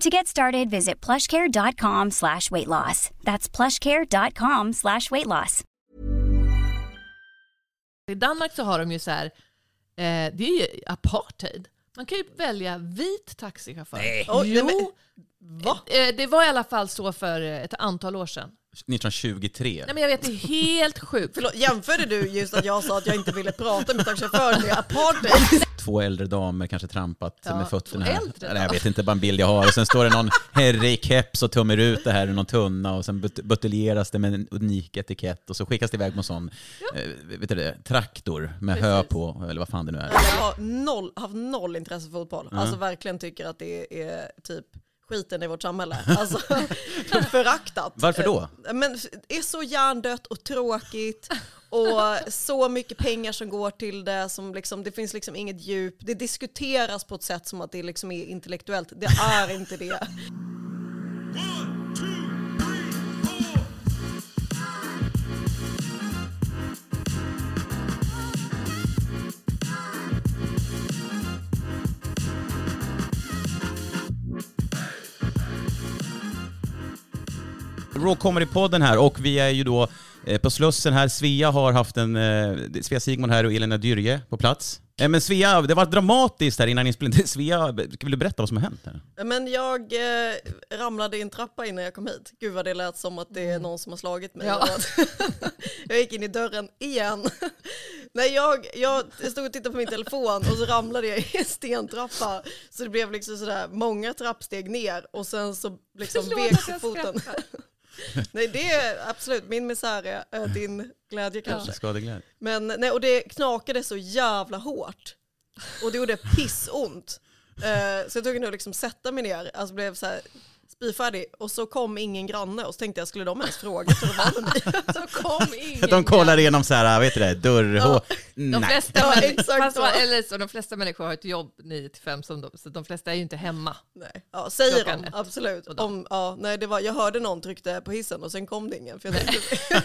To get started, visit plushcare.com slash weight loss. That's plushcare.com slash weight loss. I Danmark så har de ju så här, eh, det är ju apartheid. Man kan ju välja vit taxichaufför. Nej. Oh, Jo. jo. Va? Eh, det var i alla fall så för eh, ett antal år sedan. 1923. Nej men jag vet, det är helt sjukt. Förlåt, jämförde du just att jag sa att jag inte ville prata med taxichauffören med apartheid? Två äldre damer kanske trampat Ja, med fötterna. två här. äldre Eller jag vet inte, bara en bild jag har. Och sen står det någon herre i keps och tummar ut det här ur någon tunna och sen but- buteljeras det med en unik etikett och så skickas det iväg på en sån eh, vet du det, traktor med hö på, eller vad fan det nu är. Jag har noll, haft noll intresse för fotboll. Alltså verkligen tycker att det är typ skiten i vårt samhälle. Alltså föraktat. Varför då? Eh, Men det är så hjärndött och tråkigt och så mycket pengar som går till det. Som liksom, det finns liksom inget djup. Det diskuteras på ett sätt som att det liksom är intellektuellt. Det är inte det. Raw Comedy-podden här och vi är ju då eh, på Slussen här. Svea har haft en, eh, Svea Sigmund här och Elina Dyrje på plats. Eh, Men Svea, det var dramatiskt här innan inspelningen. Svea, vill du berätta vad som har hänt? Här? Men jag eh, ramlade i en trappa innan jag kom hit. Gud vad det lät som att det är någon som har slagit mig. Ja. Jag gick in i dörren igen. Nej, jag, jag stod och tittade på min telefon och så ramlade jag i en stentrappa. Så det blev liksom sådär många trappsteg ner och sen så liksom vek foten. Nej, det är absolut min misär, är din glädje kanske. Skadeglädje. Men nej, och det knakade så jävla hårt. Och det gjorde pissont. Eh, så jag tog nog liksom sätta mig ner, alltså blev så här spyfärdig. Och så kom ingen granne och så tänkte jag, skulle de ens fråga hur det var med mig? Så kom ingen. De kollar igenom så här, vet du det, dörrhål. De Nej. flesta, Ja, människor, exakt fast så. man- eller så, de flesta människor har ett jobb 9 till 5, som de, så de flesta är ju inte hemma. Nej. Ja, säger Klockan de, ett absolut. Om, ja, nej, det var, jag hörde någon tryckte på hissen och sen kom det ingen. För jag tänkte,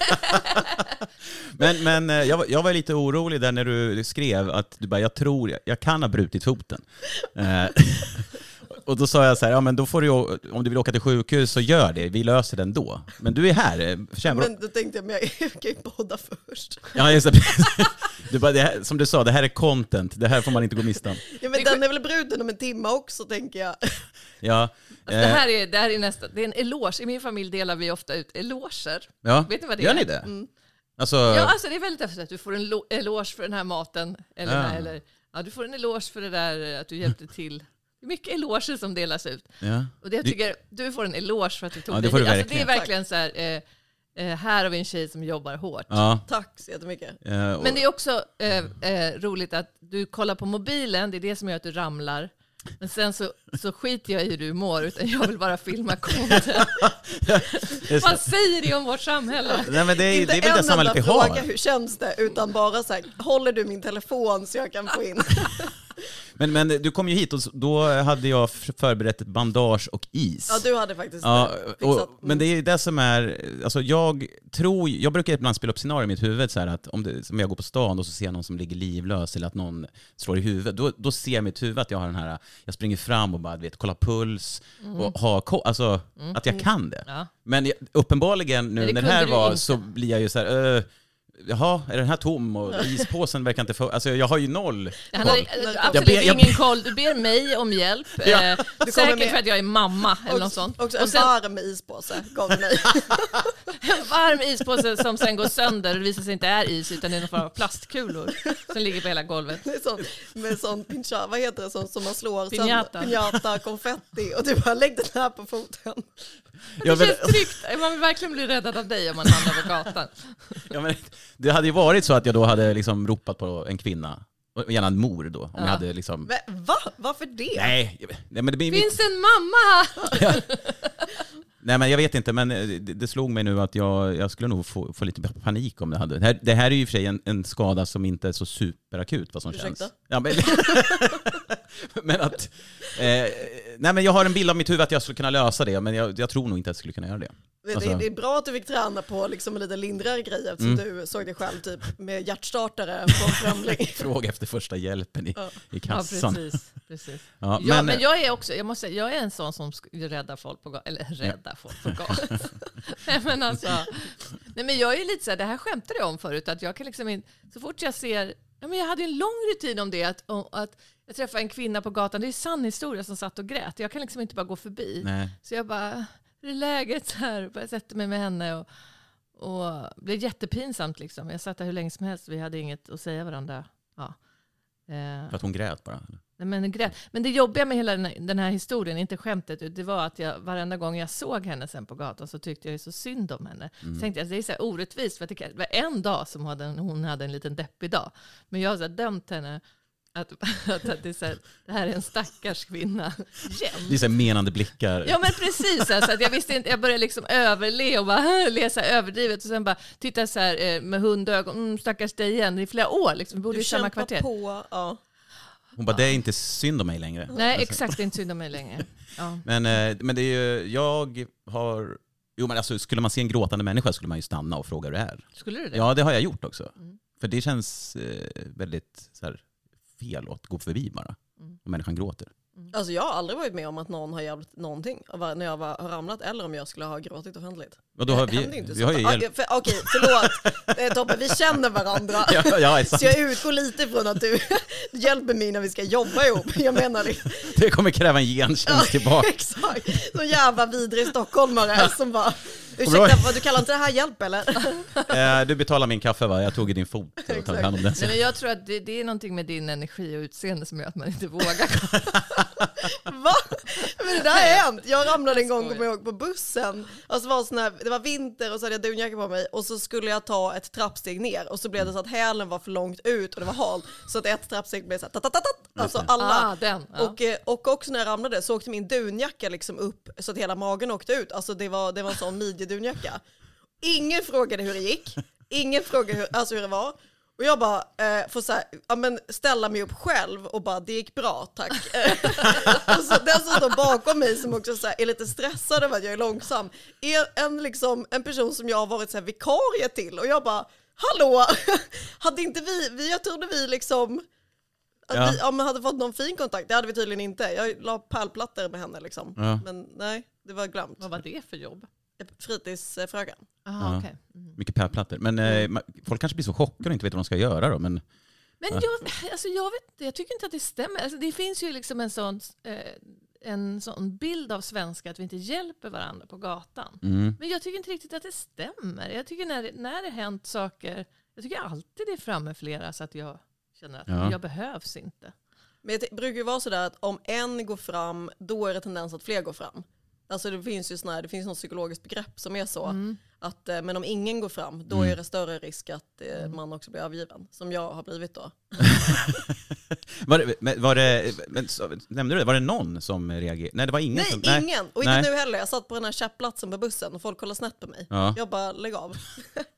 Men, men eh, jag, var- jag var lite orolig där när du skrev att du bara, jag tror, jag, jag kan ha brutit foten. Eh, och då sa jag så här, ja men då får du om du vill åka till sjukhus så gör det, vi löser den då. Men du är här, eh, känner men då tänkte jag, men jag kan ju podda först. Ja, just det. Du bara, det här, som du sa, det här är content, det här får man inte gå miste om. Ja, men den är väl bruten om en timme också tänker jag. Ja, Alltså, det, eh, här är, det här är nästa, det är en eloge. I min familj delar vi ofta ut eloger. ja. Vet ni vad det Gör är? ni det? Alltså, Ja, alltså det är väldigt efter att du får en lo- eloge för den här maten. Eller, Ja. eller ja, du får en eloge för det där att du hjälpte till. Mycket eloger som delas ut. ja. Och det jag Du- tycker, du får en eloge för att du tog Ja, det dig hit. Alltså, det är verkligen. så här, eh, eh, här har vi en tjej som jobbar hårt. Ja. Tack så jättemycket. eh, och- Men det är också eh, eh, roligt att du kollar på mobilen, det är det som gör att du ramlar. Men sen så, så skiter jag i hur du mår, utan jag vill bara filma content. Vad säger det om vårt samhälle? Nej men det är, Inte det är väl det en samhället vi enda har. fråga, hur känns det? Utan bara så här, håller du min telefon så jag kan få in? Men, men du kom ju hit och då hade jag förberett ett bandage och is. Ja, du hade faktiskt Ja, fixat. och, men det är ju det som är, alltså jag tror, jag brukar ibland spela upp scenarier i mitt huvud så här att om, det, om jag går på stan och så ser jag någon som ligger livlös eller att någon slår i huvudet, då, då ser mitt huvud att jag har den här, jag springer fram och bara vet, kollar puls och har alltså att jag kan det. Ja. Men jag, uppenbarligen nu det när det här var inte. så blir jag ju så här, "Öh, jaha, är den här tom och ispåsen verkar inte få... Alltså jag har ju noll Han har koll. eh, absolut Jag ber- jag- ingen koll. Du ber mig om hjälp. Ja. Eh, kommer säkert med. för att jag är mamma eller något Och, sånt. också Och en sen varm ispåse gav du mig. en varm ispåse som sen går sönder och det visar sig inte är is utan det är någon form av plastkulor som ligger på hela golvet. Det är sån, med sån pincha, vad heter det, sån som man slår Piñata. sönder, piñata, konfetti och du bara lägg den här på foten. Ja, Det men, känns tryggt. Man vill verkligen bli räddad av dig om man hamnar på gatan. ja, men, det hade ju varit så att jag då hade liksom ropat på en kvinna, och gärna en mor då, om jag hade liksom... Va? Va? Varför det? Nej, nej, men det blir... Finns en mamma här! Nej men jag vet inte, men eh, det, det slog mig nu att jag, jag skulle nog få, få lite panik om det hade. Det här, det här är ju i och för sig en, en skada som inte är så superakut vad som Ursäkta? känns. Ja, men, men att... Eh, nej men jag har en bild av mitt huvud att jag skulle kunna lösa det, men jag, jag tror nog inte att jag skulle kunna göra det. Det, Alltså- det är bra att du fick träna på liksom en lite lindrigare grej eftersom Mm. du såg dig själv typ med hjärtstartare på en främling. Fråga efter första hjälpen i, Ja. i Ja, kassan. precis. precis. Ja, Ja, men, men, jag är också, jag måste säga, jag är en sån som räddar folk på gatan, eller räddar folk på gatan. nej men alltså, nej men jag är lite så här, det här skämtade jag om förut, att jag kan liksom inte, så fort jag ser, ja men jag hade en lång rutin om det, att, att jag träffade en kvinna på gatan, det är sann historia som satt och grät, jag kan liksom inte bara gå förbi. nej. Så jag bara, hur är läget? Så här, bara sätter mig med henne och, och det blev jättepinsamt liksom. Jag satt där hur länge som helst, vi hade inget att säga varandra. Ja. Eh, För att hon grät bara. Nej, men, grä- men det jobbiga med hela den här, historien, inte skämtet, det var att jag varenda gång jag såg henne sen på gatan så tyckte jag så synd om henne. Så tänkte jag, det är så här orättvist, för att det det var en dag som hade en, hon hade en liten deppig dag. Men jag har så här dömt henne att, att, att det, är så här, det här är en stackars kvinna. Jämt. Det är så här menande blickar. Ja men precis, så att jag visste inte, jag började liksom överle och bara läsa överdrivet och sen bara titta så här eh, med hundögon, mm, stackars dig igen, i flera år liksom, vi bodde Du i samma kvarter. på. Ja. Hon bara, det är inte synd om mig längre. Nej exakt, det är inte synd om mig längre. Ja. Men, eh, men det är ju, jag har... Jo men alltså skulle man se en gråtande människa skulle man ju stanna och fråga hur det är. Skulle du det? Ja det har jag gjort också. Mm. För det känns eh, väldigt så här, fel att gå förbi bara. Mm. Om människan gråter. Alltså jag har aldrig varit med om att någon har hjälpt någonting när jag var, har ramlat eller om jag skulle ha gråtit offentligt. Och då har Det vi, inte vi har ju ofta. hjälpt. Ah, för, Okej, förlåt Eh, Tobbe, vi känner varandra. Ja, ja, är Så jag utgår lite från att du hjälper mig när vi ska jobba ihop. Jag menar det. Det kommer kräva en gentjänst tillbaka. Exakt. Så jävla vidrig stockholmare som bara, ursäkta, vad, du kallar inte det här hjälp eller? Eh, du betalar min kaffe va? Jag tog i din fot och tog hand om den. Nej, men jag tror att det, det är någonting med din energi och utseende som gör att man inte vågar. Va? Men det där har hänt. Jag ramlade en gång kommer jag ihåg, på bussen. Alltså var sån här, det var vinter och så hade jag dunjacka på mig och så skulle jag ta ett trappsteg ner och så blev det så att hälen var för långt ut och det var halt. Så att ett trappsteg blev så här, tatatatat, alltså alla. Ah, den. Ja. Och, eh, och också när jag ramlade så åkte min dunjacka liksom upp så att hela magen åkte ut. Alltså det var, det var en sån midjedunjacka. Ingen frågade hur det gick. Ingen frågade hur, alltså hur det var. Och jag bara eh, får så här, ja, men ställa mig upp själv och bara det gick bra tack. och så den som står bakom mig som också så här, är lite stressad över att jag är långsam är en, liksom, en person som jag har varit så här, vikarie till och jag bara hallå, hade inte vi, vi jag trodde vi liksom att Ja. vi ja, men hade fått någon fin kontakt, det hade vi tydligen inte. Jag la pärlplattor med henne liksom. Ja. Men nej, det var glömt. Vad var det för jobb? Fritidsfröken. Aha, Ja. okej. Mm. Mycket pärlplattor. Men eh, ma- folk kanske blir så chockade och inte vet vad de ska göra då. Men Men jag, alltså jag, vet, inte, jag tycker inte att det stämmer. Alltså det finns ju liksom en sån, eh, en sån bild av svenskar att vi inte hjälper varandra på gatan. mm. Men jag tycker inte riktigt att det stämmer. Jag tycker när det, när det hänt saker, jag tycker alltid det är framme flera så att jag känner att Ja. jag behövs inte. Men det brukar ju vara sådär att om en går fram, då är det tendens att fler går fram. Alltså det finns ju sån här, det finns något psykologiskt begrepp som är så. Mm. Att, eh, men om ingen går fram, då är det större risk att eh, man också blir övergiven. Som jag har blivit då. Var det, men var det, men, så, nämnde du det? Var det någon som reagerade? Nej, det var ingen Nej, som... ingen! Och inte Nej. nu heller. Jag satt på den här käppplatsen på bussen och folk kollade snett på mig. Ja. Jag bara, lägg av.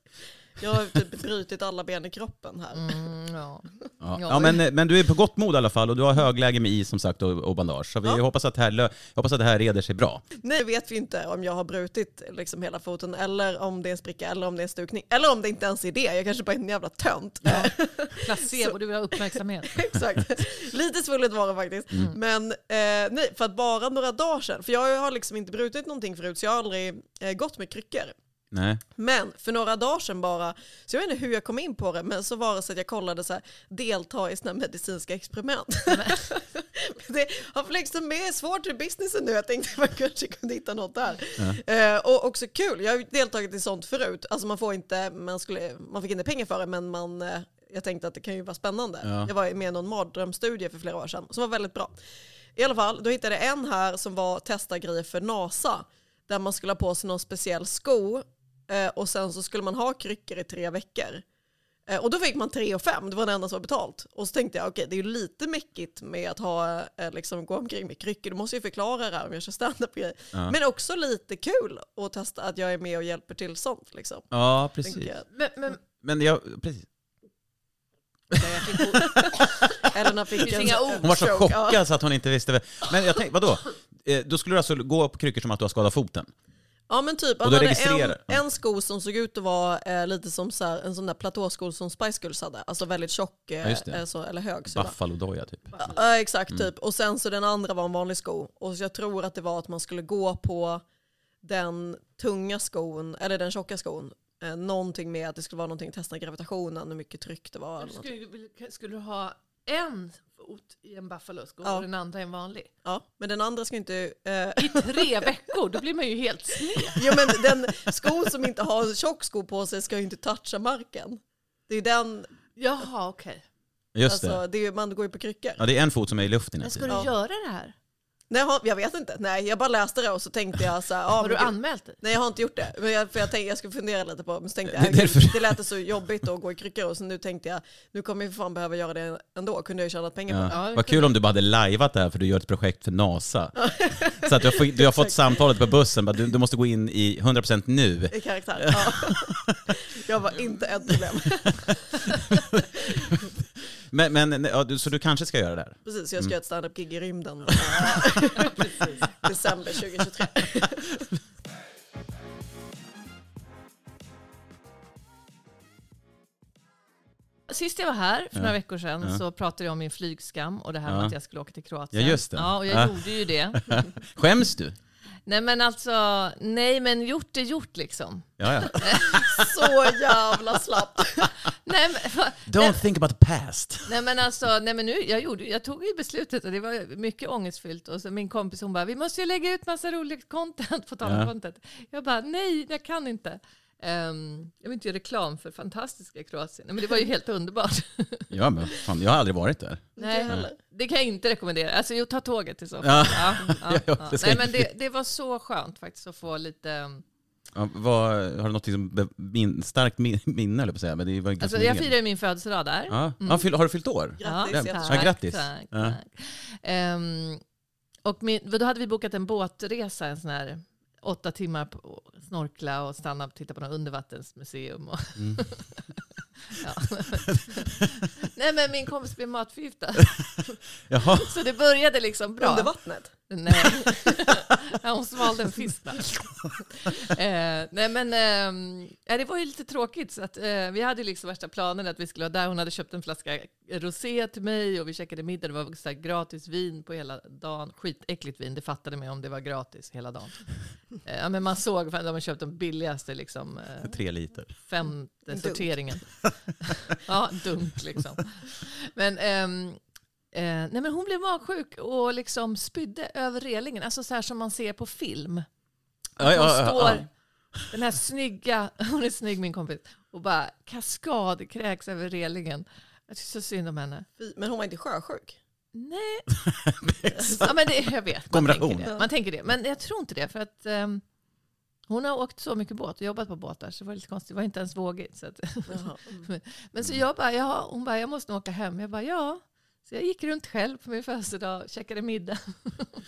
jag har typ brutit alla ben i kroppen här. Mm, ja. Ja. Ja. Ja, men, men du är på gott mod i alla fall och du har högläge med is som sagt och, och bandage. Så vi Ja. hoppas, att det här, hoppas att det här reder sig bra. Nej, vet vi inte om jag har brutit liksom hela foten eller om det är en spricka eller om det är en stukning. Eller om det inte ens är det, jag kanske bara är en jävla tönt. Placebo, du vill ha uppmärksamhet. Exakt. Lite svullet var det faktiskt. Men eh, nej, för att bara några dagar sedan, för jag har liksom inte brutit någonting förut så jag har aldrig eh, gått med kryckor. Nej. Men för några dagar sedan bara, så jag vet inte hur jag kom in på det, men så var det så att jag kollade så här, delta i här medicinska experiment. det har liksom med svårt i businessen nu, jag tänkte att man kanske kunde hitta något där. Eh, och också kul, jag har deltagit i sånt förut, alltså man får inte, man, skulle, man fick inte pengar för det, men man, eh, jag tänkte att det kan ju vara spännande. Ja. Jag var med i någon mardrömsstudie för flera år sedan, som var väldigt bra. I alla fall, då hittade jag en här som var testa grejer för NASA, där man skulle ha på sig någon speciell sko och sen så skulle man ha kryckor i tre veckor. Eh, och då fick man tre och fem, det var det enda som var betalt. Och så tänkte jag, okej det är ju lite mäckigt med att ha, eh, liksom, gå omkring med kryckor, du måste ju förklara det här om jag kör standup grej. Ja. Men också lite kul att testa att jag är med och hjälper till sånt. Liksom. Ja, precis. Men, men Men jag, precis. Elena fick finns en inga ord. Hon var så stroke, ja. chockad så att hon inte visste. Men jag tänkte, vadå? Eh, Då skulle du alltså gå på kryckor som att du har skadat foten? Ja men typ, han då hade en, en sko som såg ut att vara eh, lite som så här, en sån där platåsko som Spice Girls hade. Alltså väldigt tjock, eh, eh, så, eller hög. sula. Buffalo-doja typ. Ja exakt typ. Och sen så den andra var en vanlig sko. Och så jag tror att det var att man skulle gå på den tunga skon, eller den tjocka skon. Eh, någonting med att det skulle vara någonting, testa gravitationen, hur mycket tryck det var. Eller skulle, skulle du ha en fot i en buffalosko Ja. och den andra i en vanlig? Ja, men den andra ska inte... Eh, I tre veckor, då blir man ju helt sned. jo men den skon som inte har en tjock sko på sig ska ju inte toucha marken. Det är den, Jaha, okej. Just alltså, det. det är, man går ju på kryckor. Ja, det är en fot som är i luften. Men ska du Ja. göra det här? Nej, jag, vet inte, nej jag bara läste det och så tänkte jag så här, ja, Har du anmält dig? Nej jag har inte gjort det, men jag, för jag tänkte jag skulle fundera lite på men så tänkte Det- jag, det det lät så jobbigt att gå i kryckor och så nu tänkte jag, nu kommer jag för fan behöva göra det ändå, kunde jag ju tjänat pengar på det. Ja. Ja, Vad kul om du bara hade lajvat det här för du gör ett projekt för NASA. Så att du har, fått- du har fått samtalet på bussen, bara, du, du måste gå in i 100% nu. I karaktär. Ja. jag var inte ett problem. Men, men ja, du, så du kanske ska göra det här? Precis, Mm. jag ska göra ett standup-gig i rymden. December 2023. Sist jag var här för Ja. några veckor sedan Ja. så pratade jag om min flygskam och det här Ja. med att jag skulle åka till Kroatien. Ja, just det. Ja, och jag Ja. gjorde ju det. Skäms du? Nej men alltså, nej men gjort är gjort liksom. Ja, ja. Så jävla slappt. Nej men, Don't think about the past. nej men alltså, nej men nu, jag, gjorde, jag tog ju beslutet och det var mycket ångestfyllt. Och så min kompis hon bara, vi måste ju lägga ut massa roligt content på tal om Ja. content. Jag bara, nej jag kan inte. Ehm, jag vill inte göra reklam för fantastiska Kroatien. Men det var ju helt underbart. Ja, men fan, jag har aldrig varit där. Nej, det kan jag inte rekommendera. Alltså, jo, ta tåget i så fall. Ja. Ja, ja, Nej, men det, det var så skönt faktiskt att få lite... Ja, vad, har du något liksom, be- min, starkt min, minne, eller på säga? Men det var ganska Alltså, jag firade min födelsedag där. Fyll, har du fyllt år? Grattis, Ja, ja, grattis. Tack, Ja. tack. Ehm, och min, då hade vi bokat en båtresa, en sån här åtta timmar på snorkla och stanna och titta på något undervattensmuseum. Och Mm. Nej men min kompis blev matförgiftad. Jaha. Så det började liksom bra. Under vattnet. Nej. hon svalde en fisk där. eh, nej men eh, ja, det var ju lite tråkigt. Så att, eh, vi hade liksom värsta planen att vi skulle vara där. Hon hade köpt en flaska rosé till mig och vi käkade middag. Det var så här, gratis vin på hela dagen. Skitäckligt vin, det fattade mig om det var gratis hela dagen. Eh, ja, men man såg, för de har köpt de billigaste liksom, eh, Tre liter. femte Dunk. sorteringen. ja, dunk liksom. Men, ehm, eh, nej, men hon blev magsjuk och liksom spydde över relingen. Alltså så här som man ser på film. Ja, Hon ja, ja, står, ja. den här snygga, hon är snygg min kompis, och bara kaskadkräks över relingen. Jag tycker så synd om henne. Men hon var inte sjösjuk. Nej. ja, men det, jag vet, man tänker, det. man tänker det. Men jag tror inte det. För att ehm, hon har åkt så mycket båt och jobbat på båtar så det var lite konstigt. Det var inte ens vågigt. Så att, men, men så jag bara, ja, hon bara, jag måste nog åka hem. Jag bara, ja. Så jag gick runt själv på min födelsedag, käkade middag.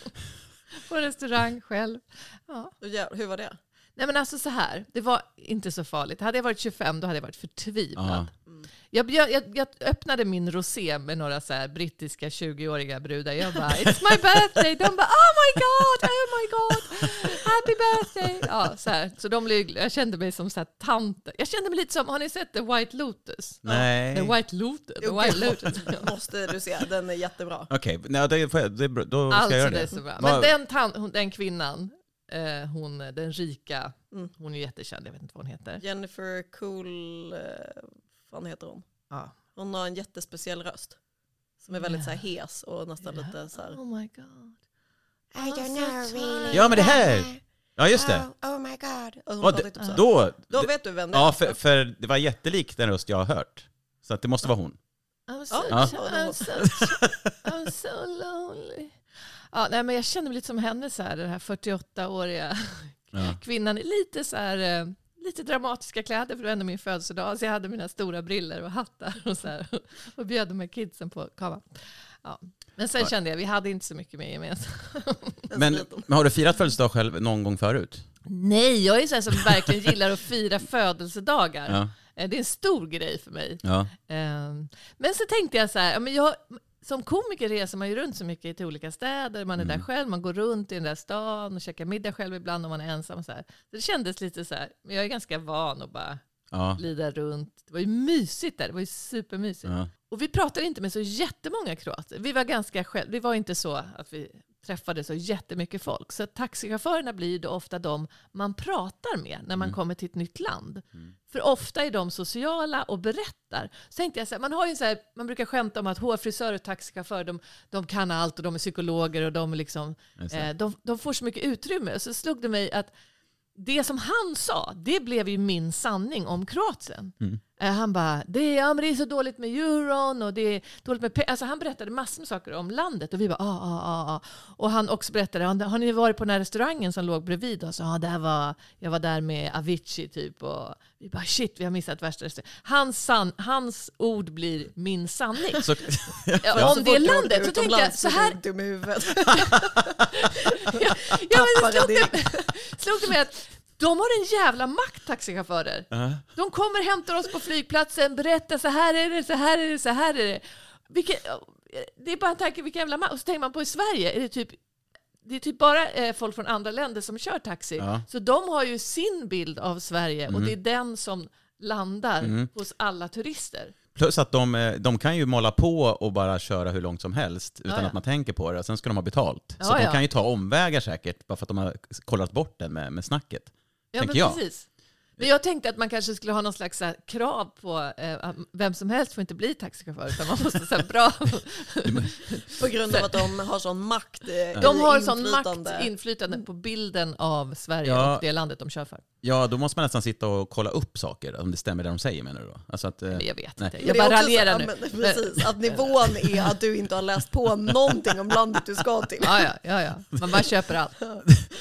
på restaurang själv. Ja. Hur var det? Nej men alltså så här, det var inte så farligt. Hade jag varit 25 då hade jag varit förtvivlad. Ja. Jag, jag, jag öppnade min rosé med några så här brittiska 20-åriga brudar. Jag bara “It's my birthday”. De bara “Oh my god, oh my god, happy birthday”. Ja, så, här. så de blev, jag kände mig som så här. Jag kände mig lite som, har ni sett The White Lotus? Nej. The White Lotus. The White Lotus. måste du se, den är jättebra. Okej, nej, det, det, är bra. då ska Alltså jag göra det det. är så bra. Men den, tan- den kvinnan, eh, hon den rika, Mm. hon är jättekänd, jag vet inte vad hon heter. Jennifer Cool, eh, vad fan heter hon? Ja. Hon har en jättespeciell röst. Som är väldigt så här hes och nästan lite så här. Oh my god. I don't know really. Ja men det här! Ja just det. Oh, oh my god. Och hon det typ så här. då, Då vet du vem det är. ja för, för det var jättelikt den röst jag har hört. Så att det måste vara hon. I'm so, Ja. I'm so, I'm so lonely. Ja, nej, men jag känner mig lite som henne, så här, den här 48-åriga Ja. kvinnan. i Lite, så här, eh, lite dramatiska kläder, för det var ändå min födelsedag. Så jag hade mina stora briller och hattar och, så här, och bjöd de här kidsen på kava. Ja. Men sen kände jag, vi hade inte så mycket mer gemensamt. Men, men har du firat födelsedag själv någon gång förut? Nej, jag är så här som verkligen gillar att fira födelsedagar. Ja. Eh, Det är en stor grej för mig. Ja. Ehm, Men så tänkte jag så här, ja, men jag, som komiker reser man ju runt så mycket till olika städer, man är Mm. där själv, man går runt i den där stan och käkar middag själv ibland om man är ensam. Så, här. så det kändes lite så här, men jag är ganska van att bara Ja. glida runt. Det var ju mysigt där, det var ju supermysigt. Ja. Och vi pratade inte med så jättemånga kroater. Vi var ganska själv, det var inte så att vi träffade så jättemycket folk. Så taxichaufförerna blir då ofta de man pratar med när man kommer till ett nytt land. För ofta är de sociala och berättar. Så tänkte jag så här, man, har ju så här, man brukar skämta om att hårfrisörer och taxichaufförer, de, de kan allt och de är psykologer och de, liksom, eh, de, de får så mycket utrymme. Så slog det mig att det som han sa, det blev ju min sanning om Kroatien. Eh, Han bara, det är, ja, det är så dåligt med euron och det är dåligt med pe-" Alltså han berättade massor med saker om landet och vi bara, ah, ah, ah, ah. Och han också berättade, har har ni varit på den här restaurangen som låg bredvid oss? Ja, där var, jag var där med Avicii typ och vi bara, shit, vi har missat värsta restaurangen. Hans, san, hans ord blir min sanning. Så, Ja, om det är landet så tänkte jag, så här, du dum i huvudet. ja, ja, men det slog, det, slog det mig att de har en jävla makt, taxichaufförer. De kommer, hämtar oss på flygplatsen, berättar så här är det, så här är det, så här är det. Vilken, det är bara en tanke, vilken jävla makt. Och så tänker man på i Sverige, är det typ det är typ bara eh, folk från andra länder som kör taxi. Ja. Så de har ju sin bild av Sverige och det är den som landar hos alla turister. plus att de, eh, de kan ju måla på och bara köra hur långt som helst utan Ja, ja. att man tänker på det. Sen ska de ha betalt. så de kan ju ta omvägar säkert bara för att de har kollat bort den med, med snacket. Ja, tänker men jag. precis. Men jag tänkte att man kanske skulle ha någon slags här, krav på eh, att vem som helst får inte bli taxichaufför, utan man måste här, bra... På grund av att de har sån makt. eh, De har sån makt, inflytande på bilden av Sverige Ja. och det landet de kör för. Ja, då måste man nästan sitta och kolla upp saker, om det stämmer det de säger menar du då? Alltså att, eh, jag vet nej. inte, jag bara raljerar nu. men Precis, att nivån är att du inte har läst på någonting om landet du ska till. Ja, ja, ja, ja. Man bara köper allt.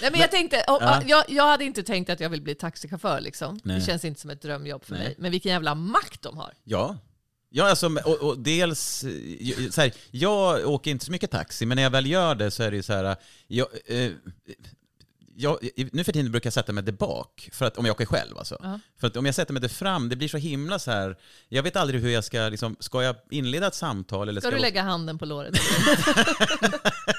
Nej, men jag, tänkte, Ja. jag, jag hade inte tänkt att jag vill bli taxichaufför. Liksom. Nej. Det känns inte som ett drömjobb för Nej. mig. Men vilken jävla makt de har. Ja. Ja, alltså, och, och dels, eh, så här, jag åker inte så mycket taxi, men när jag väl gör det så är det ju så här, jag, eh, jag, nu för tiden brukar jag sätta mig där bak, för att, om jag åker själv alltså. Ja. För att om jag sätter mig där fram, det blir så himla så här, jag vet aldrig hur jag ska, liksom, ska jag inleda ett samtal eller Ska ska du jag- lägga handen på låret?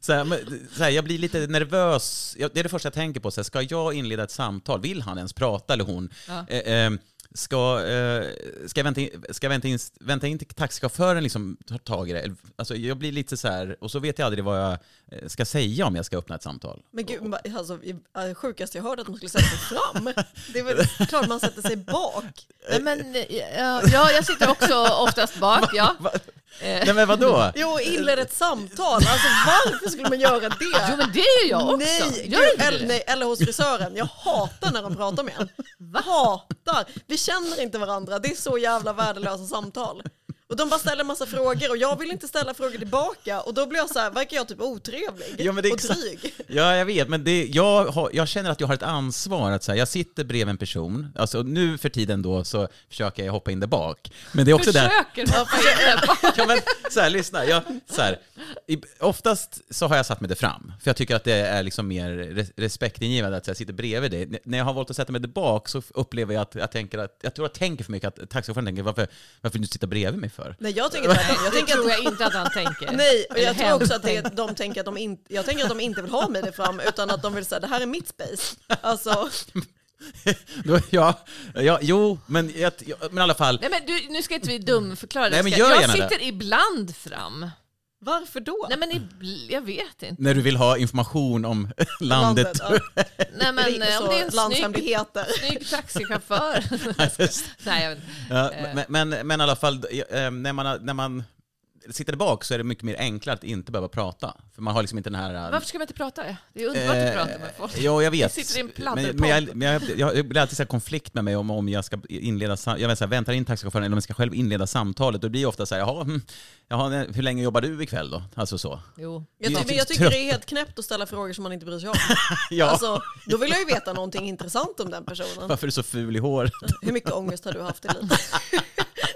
så här, men, så här, jag blir lite nervös. Det är det första jag tänker på. Så här, ska jag inleda ett samtal? Vill han ens prata eller hon? Ja. Eh, eh, ska, eh, ska jag vänta in, ska vänta in, vänta in till taxichauffören liksom tar tag i det? Alltså, jag blir lite så här, och så vet jag aldrig vad jag ska säga om jag ska öppna ett samtal. Men gud, alltså, äh, sjukast jag hörde att man skulle sätta sig fram. Det är väl klart man sätter sig bak. Nej, men, eh, ja, ja, jag sitter också oftast bak. Ja. Eh, Nej men vadå? Jo, inleda ett samtal. Alltså varför skulle man göra det? Jo, men det är ju jag också. Nej, Gör gud, eller, nej, eller hos frisören. Jag hatar när de pratar med en. Hatar. Vi känner inte varandra. Det är så jävla värdelösa samtal. Och de bara ställer massa frågor och jag vill inte ställa frågor tillbaka och då blir jag så här, verkar jag typ otrevlig Ja, men det är och dryg. Ja, jag vet, men det, jag, har, jag känner att jag har ett ansvar. att så här, Jag sitter bredvid en person, alltså nu för tiden då så försöker jag hoppa in där bak. Men det är också där... Försöker hoppa in där bak. Ja, men, så här, lyssna. Jag, så här, i, oftast så har jag satt mig där fram, för jag tycker att det är liksom mer res- respektingivande att så här, jag sitter bredvid dig. När jag har valt att sätta mig där bak så upplever jag att jag tänker att, jag tror jag tänker för mycket att taxichauffören tänker varför, varför du sitta bredvid mig för? Nej, jag tänker tvärtom. Jag Det tänker tror att jag inte att han tänker. Nej, och jag tror också att det, tänker. de tänker att de inte, jag tänker att de inte vill ha mig där fram utan att de vill säga det här är mitt space. Alltså, ja, ja, jo, men, jag, jag, men i alla fall. Nej, men du, nu ska inte vi dumförklara det. Nej, men gör jag gärna sitter ibland fram. Varför då? Nej men jag vet inte. När du vill ha information om landet. ja. Nej men Det är om det är en snygg, snygg taxichaufför. Nej, jag vet. Ja, Eh. men, men, men i alla fall, eh, när man, när man sitter bak så är det mycket mer enklare att inte behöva prata. För man har liksom inte den här... Varför ska man inte prata? Det är underbart att prata med folk. Eh, Ja, jag vet. Jag sitter i en men, men, jag, pladderpodd. men jag, jag, jag blir alltid så här konflikt med mig om, om jag ska inleda, jag vet, så här, väntar in taxichauffören eller om jag ska själv inleda samtalet. Då blir det ofta så här, jaha, hm, jaha, hur länge jobbar du ikväll då? Alltså så. Jo. Jag, men jag tycker det är helt knäppt att ställa frågor som man inte bryr sig om. Ja, Alltså, då vill jag ju veta någonting intressant om den personen. varför är du så ful i hår? Hur mycket ångest har du haft i livet?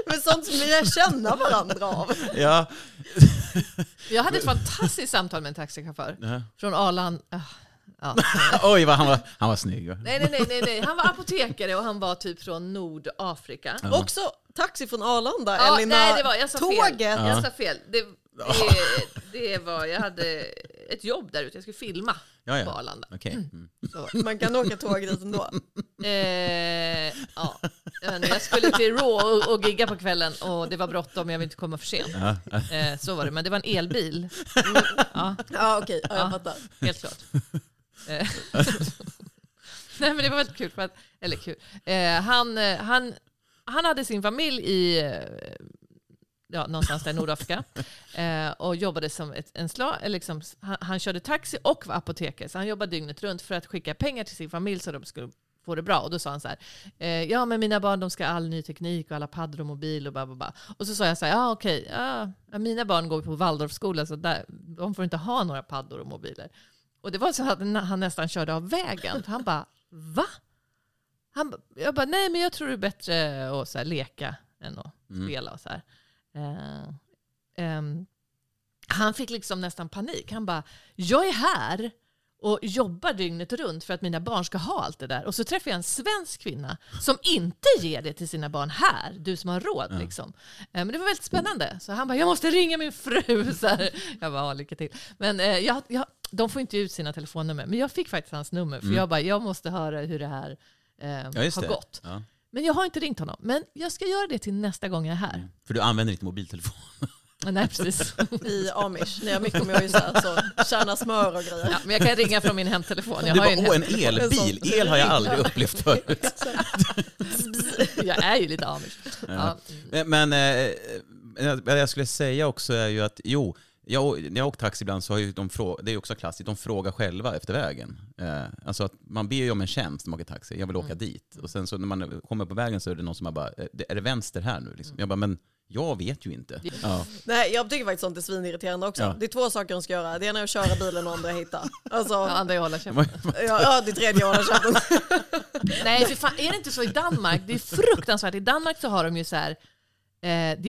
Men sånt som vi lär känna varandra av. ja. Jag hade ett fantastiskt samtal med en taxichaufför Ja. från Arlanda. Ah, Ja. Oj, vad han var, han var snygg. va? Nej, nej, nej, nej, han var apotekare och han var typ från Nordafrika. Också taxi från Arlanda, Ja, Elina. nej, det var, jag sa Tåget. fel. Jag sa fel. Det, det, det var, jag hade ett jobb där ute, jag skulle filma Ja, ja. på Arlanda. Okej. Mm. Så. Man kan åka tåg dit ändå. Eh, ja. Jag vet inte, Jag skulle till Raw och, och gigga på kvällen och det var bråttom, jag vill inte komma för sent. Ja, Eh, så var det, men det var en elbil. Ja, Ja okej, ja, jag Ja. fattar. helt klart. Eh, Nej men det var väldigt kul, för att, eller kul. Eh, han, eh, han, han hade sin familj i ja, någonstans där i Nordafrika eh, och jobbade som ett, en sla, eller liksom, han, han körde taxi och var apotekare, så han jobbade dygnet runt för att skicka pengar till sin familj så de skulle få det bra. Och då sa han så här, eh, ja men mina barn de ska all ny teknik och alla paddor och mobil och bla bla bla. Och så sa jag så här, ja okej, ja, ja, mina barn går på Waldorfskola så där, de får inte ha några paddor och mobiler. Och det var så att han nästan körde av vägen. Han bara, va? Han, jag bara, nej men jag tror det är bättre att så här, leka än att spela och så här. Eh, ehm, han fick liksom nästan panik. Han bara, jag är här och jobbar dygnet runt för att mina barn ska ha allt det där. Och så träffar jag en svensk kvinna som inte ger det till sina barn här, du som har råd. Liksom. Eh, Men det var väldigt spännande. Så han bara, jag måste ringa min fru. Så här. Jag bara, ja, lycka till. Men eh, jag, jag, de får inte ut sina telefonnummer. Men jag fick faktiskt hans nummer, för jag bara, jag måste höra hur det här eh, Ja, har det. gått. Ja. Men jag har inte ringt honom. Men jag ska göra det till nästa gång jag är här. För du använder inte mobiltelefon. Nej, precis. I Amish. Ni har mycket om jag ju så här, så tjäna smör och grejer. Ja, men jag kan ringa från min hemtelefon. Jag Du har ju bara, åh en elbil, el har jag aldrig upplevt förut. Jag är ju lite amish. Ja. Men, men eh, vad jag skulle säga också är ju att, jo, jag, när jag åker taxi ibland så har ju de frågat, det är också klassiskt, de frågar själva efter vägen. Eh, alltså att man ber ju om en tjänst när man åker taxi, jag vill åka dit. Och sen så när man kommer på vägen så är det någon som bara, eh, är det vänster här nu? Liksom. Jag bara, men jag vet ju inte. Ja. Nej, jag tycker faktiskt sånt är svinirriterande också. Ja. Det är två saker hon ska göra. Det ena är att köra bilen och andra är att hitta. Alltså, Ja, andra är hålla käften. ja, ja, det tredje är att hålla käften. Nej, för fan, är det inte så i Danmark? Det är fruktansvärt. I Danmark så har de ju så här... Eh, det-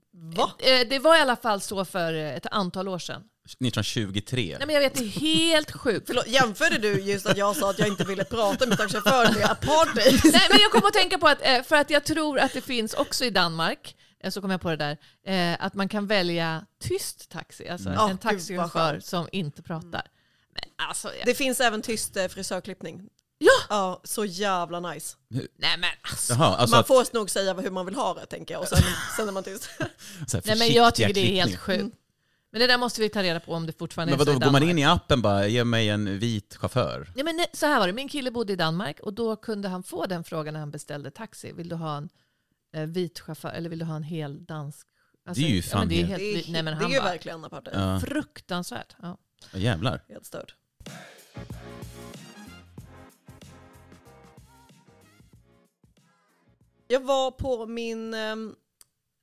Va? eh, det var i alla fall så för eh, ett antal år sedan. 1923. Nej, men jag vet, det är helt sjukt. Förlåt, jämförde du just att jag sa att jag inte ville prata med taxichaufför med apartheid? Nej, men jag kommer att tänka på att, eh, för att jag tror att det finns också i Danmark, eh, så kom jag på det där, eh, att man kan välja tyst taxi, alltså Ja, en taxichaufför som inte pratar. Men alltså, jag, Det finns även tyst eh, frisörklippning. Ja! Ja, så jävla nice. Nej men alltså. Jaha, alltså man att, får nog säga hur man vill ha det tänker jag och sen, sen är man tyst. Nej men jag tycker det är helt sjukt. Men det där måste vi ta reda på om det fortfarande Men är så vadå, i går man Danmark. in i appen bara, ge mig en vit chaufför? Nej, men nej, så här var det, min kille bodde i Danmark och då kunde han få den frågan när han beställde taxi. Vill du ha en eh, vit chaufför eller vill du ha en hel dansk? Alltså, Det är ju ja, men fan det är helt- helt, Det är, li- nej, men det är han ju bara, verkligen apartheid. Ja, fruktansvärt. Ja. Ja, jävlar. Helt störd. Jag var på min ehm,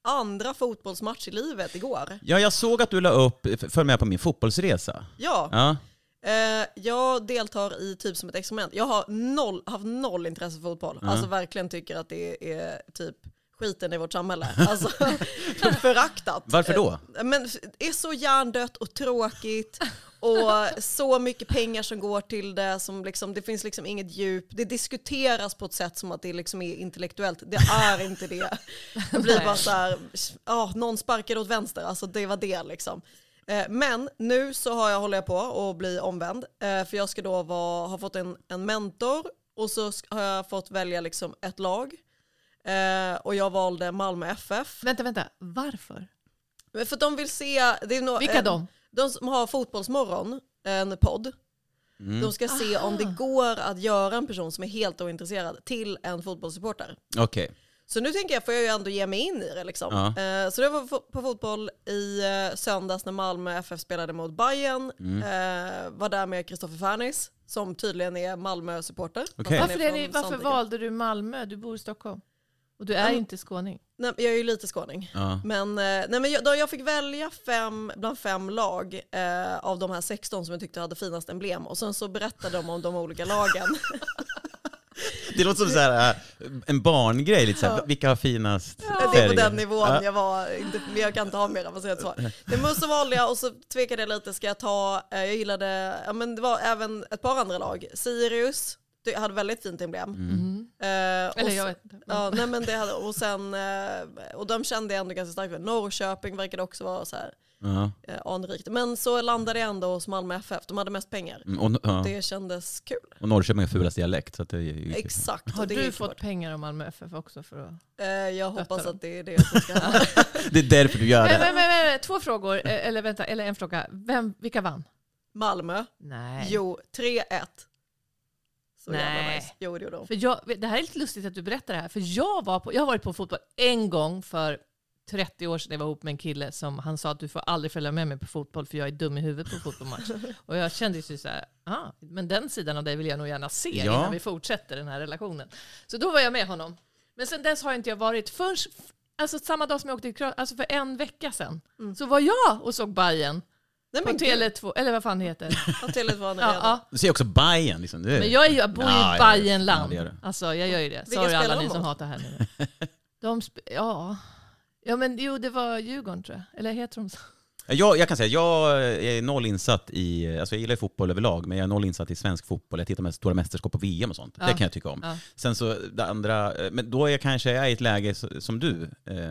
andra fotbollsmatch i livet igår. Ja, jag såg att du la upp, följ med på min fotbollsresa. Ja, Ja. eh, jag deltar i typ som ett experiment. Jag har noll, haft noll intresse för fotboll. Ja. Alltså verkligen tycker att det är typ skiten i vårt samhälle. Alltså föraktat. Varför då? Eh, Men det är så hjärndött och tråkigt och så mycket pengar som går till det. Som liksom, det finns liksom inget djup. Det diskuteras på ett sätt som att det liksom är intellektuellt. Det är inte det. Det blir bara så här, ja, någon sparkar åt vänster. Alltså det var det liksom. Eh, Men nu så har jag, håller jag på att bli omvänd. eh, För jag ska då vara, ha fått en, en mentor och så har jag fått välja liksom ett lag. Eh, Och jag valde Malmö FF. Vänta, vänta. Varför? För att de vill se... Det är nog, Vilka de? De som har Fotbollsmorgon, en podd. Mm. De ska se om det går att göra en person som är helt ointresserad till en fotbollssupporter. Okej. Så nu tänker jag, får jag ju ändå ge mig in i det liksom. Ja. Eh, så det var på fotboll i eh, söndags när Malmö FF spelade mot Bayern. Mm. Eh, var där med Kristoffer Fernis, som tydligen är Malmö-supporter. Okej. Han Varför, är från ni, varför valde du Malmö? Du bor i Stockholm. Och du är Mm. inte skåning. Nej, jag är ju lite skåning. Ja. Men, eh, nej, men jag, då jag fick välja fem, bland fem lag eh, av de här 16 som jag tyckte hade finast emblem och sen så berättade de om de olika lagen. Det låter som så här, äh, en barngrej, lite så här, Ja. vilka har finast Det är på den nivån Ja. jag var, inte, jag kan inte ha mer avancerat svar. Det så valde jag och så tvekade jag lite, ska jag ta, eh, jag gillade, ja men det var även ett par andra lag. Sirius, det hade väldigt fint emblem. Mm. Eh, och Eller jag vet inte. Ja, nej men det hade, och sen, eh, och de kände jag ändå ganska starkt för. Norrköping verkade också vara så här Ja. eh, anrikt. Men så landade jag ändå hos Malmö FF, de hade mest pengar. Mm, Och, ja. Det kändes kul. och Norrköping har fulast dialekt. Så att det är. Exakt. Har du fått bort. pengar av Malmö FF också? För att... Eh, jag hoppas dem? att det är det som ska hända. Det är därför du gör det. men, men, men, två frågor, eh, eller vänta, eller en fråga. Vem, vilka vann? Malmö, Nej. jo 3-1. Så jävla Nej. nice. Jo det gjorde de. För jag, det här är lite lustigt att du berättar det här, för jag, var på, jag har varit på fotboll en gång för 30 år sedan jag var ihop med en kille som han sa att du får aldrig följa med mig på fotboll för jag är dum i huvudet på fotbollsmatch. Och jag kände ju så här, ah, men den sidan av dig vill jag nog gärna se Ja. innan vi fortsätter den här relationen. Så då var jag med honom. Men sen dess har inte jag varit förrän, alltså samma dag som jag åkte till Kroatien, alltså för en vecka sedan, så var jag och såg Bayern Nej på men gud, Tele2, eller vad fan det heter. att Tele2 var ja, ja. Du ser också Bajen liksom. Det är... Men jag, är, ju- jag bor ju i ja, Bajenland. ja, alltså jag gör ju det. Vilka Sorry alla ni de som mot? hatar här nu. De ja. ja, men jo det var Djurgården tror jag. Eller heter de så? Jag, jag kan säga, jag är noll insatt i, alltså jag gillar ju fotboll överlag, men jag är noll insatt i svensk fotboll. Jag tittar mest stora mästerskap på VM och sånt. Ja. Det kan jag tycka om. Ja. Sen så det andra, eh, men då är jag kanske jag är i ett läge som du, eh,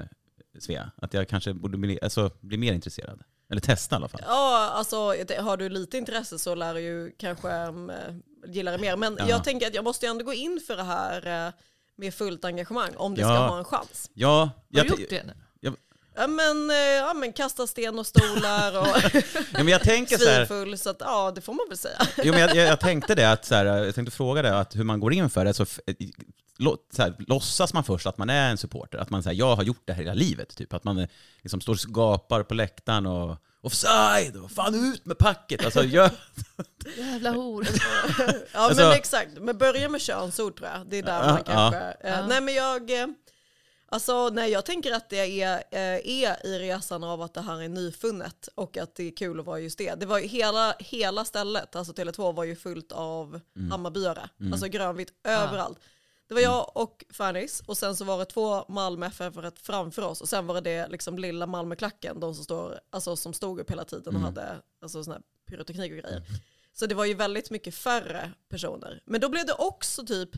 Svea, att jag kanske borde bli, alltså, bli mer intresserad. Eller testa i alla fall. Ja, alltså har du lite intresse så lär du ju kanske um, gilla det mer. Men Ja. jag tänker att jag måste ju ändå gå in för det här eh, med fullt engagemang om det Ja. ska ha en chans. Ja, Har jag, du gjort det nu? Ja men, eh, ja, men kasta sten och stolar och Ja, men jag tänker så här, svinfull. Så att, ja, det får man väl säga. jo, men jag, jag, jag tänkte det, att så här, jag tänkte fråga det, att hur man går in för det. Så, lå- så här, låtsas man först att man är en supporter? Att man säger jag har gjort det här hela livet? Typ att man eh, liksom står och gapar på läktaren och offside, och fan ut med packet! Alltså, gör, Jävla hor. Ja Alltså- men exakt, men börja med könsord tror jag. Det är där Ja, man kanske... ja. Eh, nej men jag... Alltså nej jag tänker att det är, eh, är i resan av att det här är nyfunnet och att det är kul att vara just det. Det var ju hela, hela stället, alltså Tele2 var ju fullt av Hammarbyare. Alltså grönvitt överallt. Det var jag och Fernis och sen så var det två Malmö FF framför oss och sen var det liksom lilla Malmöklacken, de som, står, alltså, som stod upp hela tiden och hade alltså, sån här pyroteknik och grejer. Så det var ju väldigt mycket färre personer. Men då blev det också typ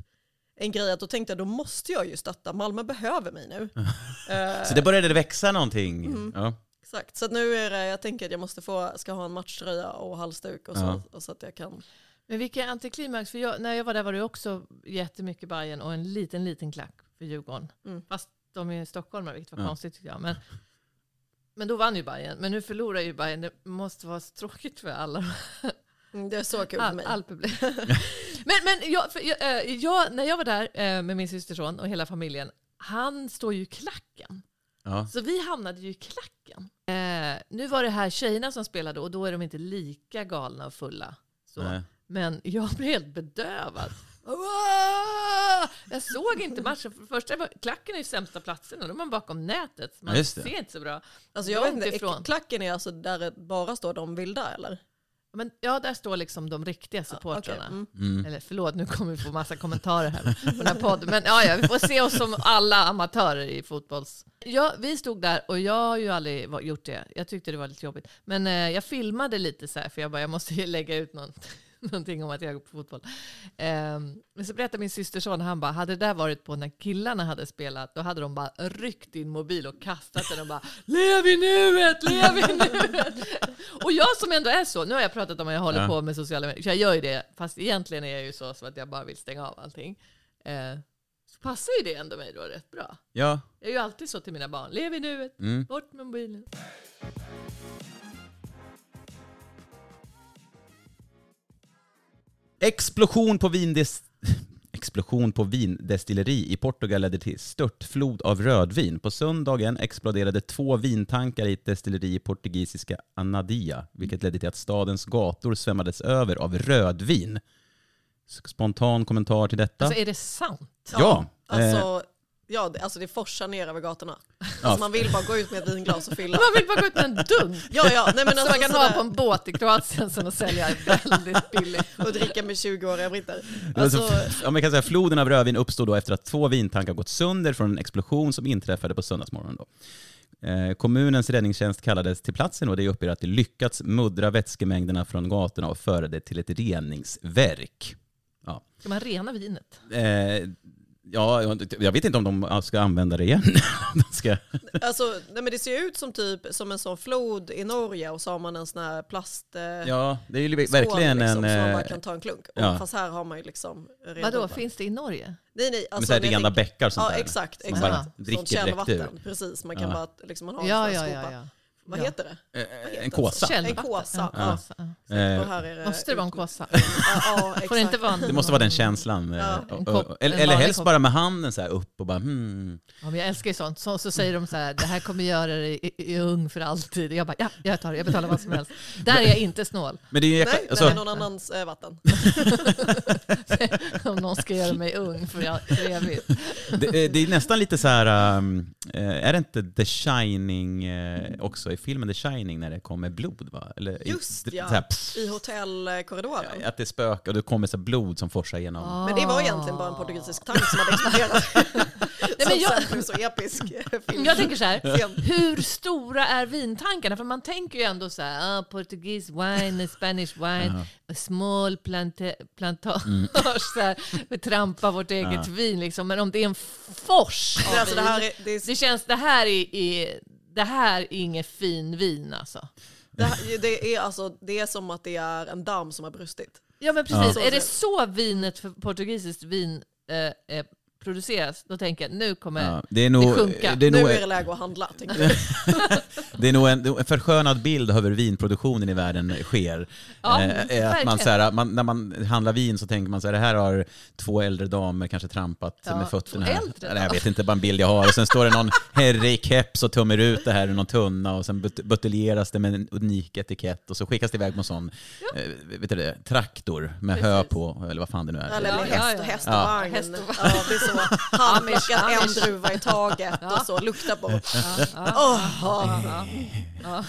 en grej att då tänkte jag då måste jag ju stötta, Malmö behöver mig nu. Eh, så det började växa någonting. Ja. Exakt, så att nu är det, jag tänker att jag måste få, ska ha en matchtröja och halsduk och så, Ja. och så att jag kan. Men vilken antiklimax, för jag, när jag var där var det också jättemycket Bayern och en liten, liten klack för Djurgården. Mm. Fast de är stockholmare, vilket var Ja. konstigt tyckte jag. Men, men då vann ju Bayern. men nu förlorar ju Bayern. Det måste vara så tråkigt för alla. Mm, Det är så kul för All, mig. all publik. men men jag, för, jag, eh, jag, när jag var där eh, med min systerson och hela familjen, han står ju i klacken. Ja. Så vi hamnade ju i klacken. Eh, nu var det här tjejerna som spelade och då är de inte lika galna och fulla. Men jag blev helt bedövad. Jag såg inte matchen. För första, var- klacken är ju sämsta platsen och då är man bakom nätet. Man ser inte så bra. Alltså jag vet inte, ifrån. klacken är alltså där det bara står de vilda eller? Men, ja, där står liksom de riktiga supportrarna. mm. Mm. Eller förlåt, nu kommer vi få massa kommentarer här på den här podden. Men ja, ja, vi får se oss som alla amatörer i fotbolls... Ja, vi stod där och jag har ju aldrig gjort det. Jag tyckte det var lite jobbigt. Men eh, jag filmade lite så här, för jag bara, jag måste ju lägga ut någon, någonting om att jag går på fotboll. Ehm, men så berättade min systerson, han bara, hade det där varit på när killarna hade spelat, då hade de bara ryckt din mobil och kastat den och bara, lev i nuet, lev i nuet. Och jag som ändå är så, nu har jag pratat om att jag håller Ja. på med sociala medier, så jag gör ju det, fast egentligen är jag ju så, så att jag bara vill stänga av allting. Eh, så passar ju det ändå mig då rätt bra. ja. Jag är ju alltid så till mina barn, lev i nuet, Mm. bort med mobilen. Explosion på vindes... Explosion på vindestilleri i Portugal ledde till störtflod av rödvin. På söndagen exploderade två vintankar i ett destilleri i portugisiska Anadia, vilket ledde till att stadens gator svämmades över av rödvin. Spontan kommentar till detta? Alltså är det sant? ja, eh, Alltså, ja, det, alltså det forsar ner över gatorna. Alltså man vill bara gå ut med ett vinglas och fylla. Man vill bara gå ut med en dunk. Ja, ja, nej men Som alltså man kan sådär, ha på en båt i Kroatien sen och sälja väldigt billigt. och dricka med 20-åriga britter. Alltså, Alltså, ja, man kan säga, floden av rödvin uppstod då efter att två vintankar gått sönder från en explosion som inträffade på söndagsmorgonen. Då. Eh, kommunens räddningstjänst kallades till platsen och det uppger att de lyckats muddra vätskemängderna från gatorna och föra det till ett reningsverk. Ja, Ska man rena vinet? eh, ja jag- vet inte om de ska använda det igen. de ska, alltså, nej men det ser ut som typ som en sån flod i Norge och så har man en sån här plast... eh, ja, det är ju verkligen liksom, en... Så man bara eh, kan ta en klunk. ja. Och, fast här har man ju liksom Vadå, bara- finns det i Norge? Nej, nej. Alltså, så här när jag rena bäckar och sånt Ja, där. exakt. Som man exakt. bara Sånt dricker ur. källvatten. Precis, man kan Ja. bara liksom, man har en Ja, sån ja, här ja. skopa. ja. Vad Ja. heter det? Eh, En det? kåsa. En kåsa, Ja, ja. kåsa, ja. Eh, det Måste det vara en kåsa? Ja, ja, exakt. Får det inte vara en... Det måste vara den känslan. eh, eller, eller helst kopp. bara med handen så här upp och bara hmm. Ja, men jag älskar ju sånt. Så, så säger de så här, det här kommer göra dig ung för alltid. Jag bara, ja, jag tar det. Jag betalar vad som helst. Där är jag inte snål. Men det är ju jäkla, Nej, alltså, det är någon annans eh, vatten. Om någon ska göra mig ung för, evigt. det, eh, det är nästan lite så här, um, eh, är det inte The Shining eh, också i filmen The Shining när det kommer blod va? Eller, i- Just d- ja. så här, pss, I hotellkorridoren. att det spökar och det kommer så här blod som forsar igenom. Men det var egentligen bara en portugisisk tank som hade exploderat. Nej, men jag, sen så episk film. jag tänker så här, hur stora är vintankarna? För man tänker ju ändå så här, ah, portugis wine, Spanish wine, a small planta plantage, så här, vi trampar vårt eget vin liksom. Men om det är en fors av alltså, det här är, det är det känns, det här är, är, det här är inget fin vin alltså. Det, här- det, är alltså, det är som att det är en damm som har brustit. Ja men precis, Ja. är det så vinet för portugisiskt vin eh, är produceras, då tänker jag nu kommer Ja, det är nog, det sjunka. det är Nu nog, är det läge att handla. jag. det är nog en, en förskönad bild av hur vinproduktionen i världen sker. Ja, Eh, är att man, så här, man, när man handlar vin så tänker man så här, det här har två äldre damer kanske trampat Ja, med fötterna. två här. äldre Eller jag vet inte, bara en bild jag har. Och sen står det någon herre i keps och tummar ut det här ur någon tunna och sen but- buteljeras det med en unik etikett och så skickas det iväg på en sån eh, vet du det, traktor med hö Precis. på, eller vad fan det nu är. Eller Ja, häst, ja, och ja. häst och Ja. vagn. Häst och vagn. Ja, så. Handplockad en druva i taget och så. Lukta på. Ja, ja, Åh, ja, ja.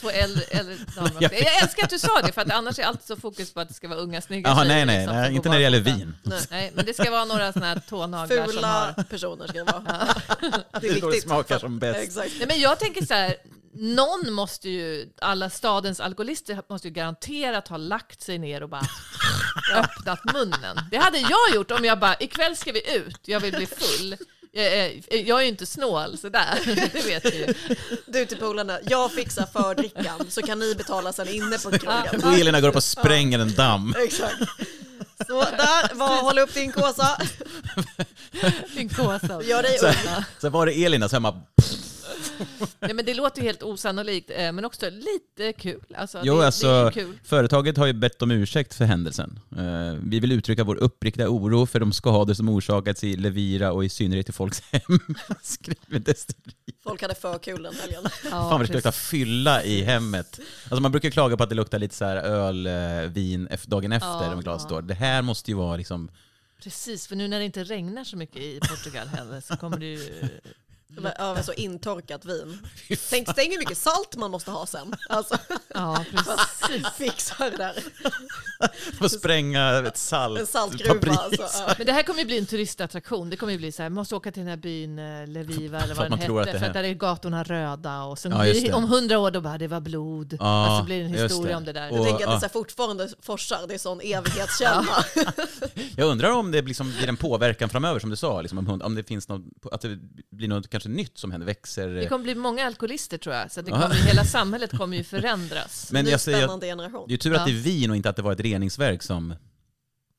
Två äldre, äldre damer. Jag älskar att du sa det, för att annars är allt så fokus på att det ska vara unga snygga Jaha, tjejer, nej, nej, liksom, nej, som inte när det gäller vin. Nej. Nej, men det ska vara några sådana här tånaglar som Fula har... personer ska det vara. Det Det är står det viktigt. smakar som bäst. Exakt. Nej, men jag tänker så här, någon måste ju, alla stadens alkoholister måste ju garanterat ha lagt sig ner och bara öppnat munnen. Det hade jag gjort om jag bara, ikväll ska vi ut, jag vill bli full. Jag är, jag är ju inte snål sådär, det vet du ju. Du till polarna, jag fixar fördrickan så kan ni betala sen inne på krogen. Och Elina går upp och spränger en damm. Exakt. Så där, var, håll upp din kåsa. Din kåsa. Gör dig så var det Elina, så jag bara, Nej, men det låter ju helt osannolikt, eh, men också lite kul. Alltså, Jo, det, alltså, det kul. företaget har ju bett om ursäkt för händelsen. Eh, vi vill uttrycka vår uppriktiga oro för de skador som orsakats i Levira och i synnerhet i folks hem. Skriver. Folk hade för kul den helgen. Ja, Fan vad det ska lukta precis. fylla i hemmet. Alltså man brukar klaga på att det luktar lite så här öl, eh, vin dagen efter Ja, om glaset ja. står. Det här måste ju vara liksom... Precis, för nu när det inte regnar så mycket i Portugal heller så kommer det ju... Men så intorkat vin. Tänk, tänk hur mycket salt man måste ha sen. Alltså, Ja, precis. fixa det där. Att spränga ett salt, En saltgruva. Alltså, ja. Men det här kommer ju bli en turistattraktion. Det kommer ju bli så här, måste åka till den här byn eh, Leviva eller vad man den hette. för att där är gatorna röda och sen Ja, om hundra år då bara det var blod. Ja, alltså blir det en historia det. om det där. Jag Och- tänker att det så här fortfarande forsar, det är sån evighetskälla. Jag undrar om det liksom blir en påverkan framöver som du sa, liksom, om, det finns något, att det blir något kanske nytt som händer, växer. Det kommer bli många alkoholister tror jag, så det kommer, hela samhlet kommer ju förändras. Men Ny jag säger att spännande generation. det är ju tur att Ja. det är vin och inte att det var ett reningsverk som eh,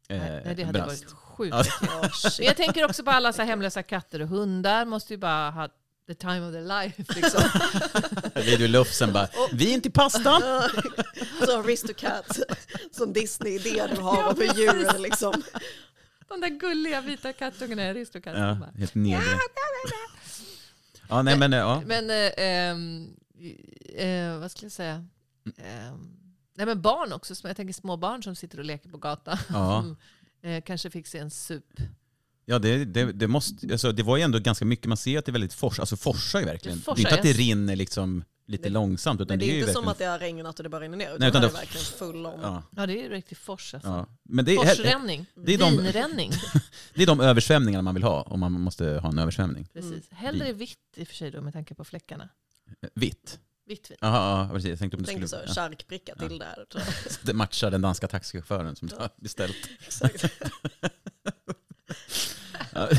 Nej, det hade brast. varit sjukt. Men jag tänker också på alla så här hemlösa katter och hundar måste ju bara ha the time of their life. Liksom. Radio Lufsen bara, vin till pastan! Så Aristocat, som Disney-idé du har hur djur liksom. De där gulliga vita kattungarna är aristokatter. Ja, helt negre. Ja, nej men eh, ja. Men, eh, ehm, eh, vad skulle jag säga? Ehm, nej men barn också, jag tänker små barn som sitter och leker på gatan. Ja. Som, eh, kanske fick sig en sup. Ja, det, det, det, måste, alltså, det var ju ändå ganska mycket, man ser att det är väldigt fors, alltså forsar ju verkligen. Det Det, forsar, är inte att det rinner liksom lite Det- långsamt, utan Men det det är inte som att det har regnat och det bara rinner ner. Utan, Nej, utan det det- är verkligen full on. Ja, Ja, det är ju riktig fors alltså. ja. Men det är, Forsränning. det är de- Vinränning. det är de översvämningarna man vill ha, om man måste ha en översvämning. Precis. Hellre vitt i och för sig då med tanke på fläckarna. Vitt. Vitt vin. Ja, precis. Jag tänkte om tänkte skulle... så, Ja. charkbricka till där. jag. Så Det matchar den danska taxichauffören som du har beställt. Exakt. Ja.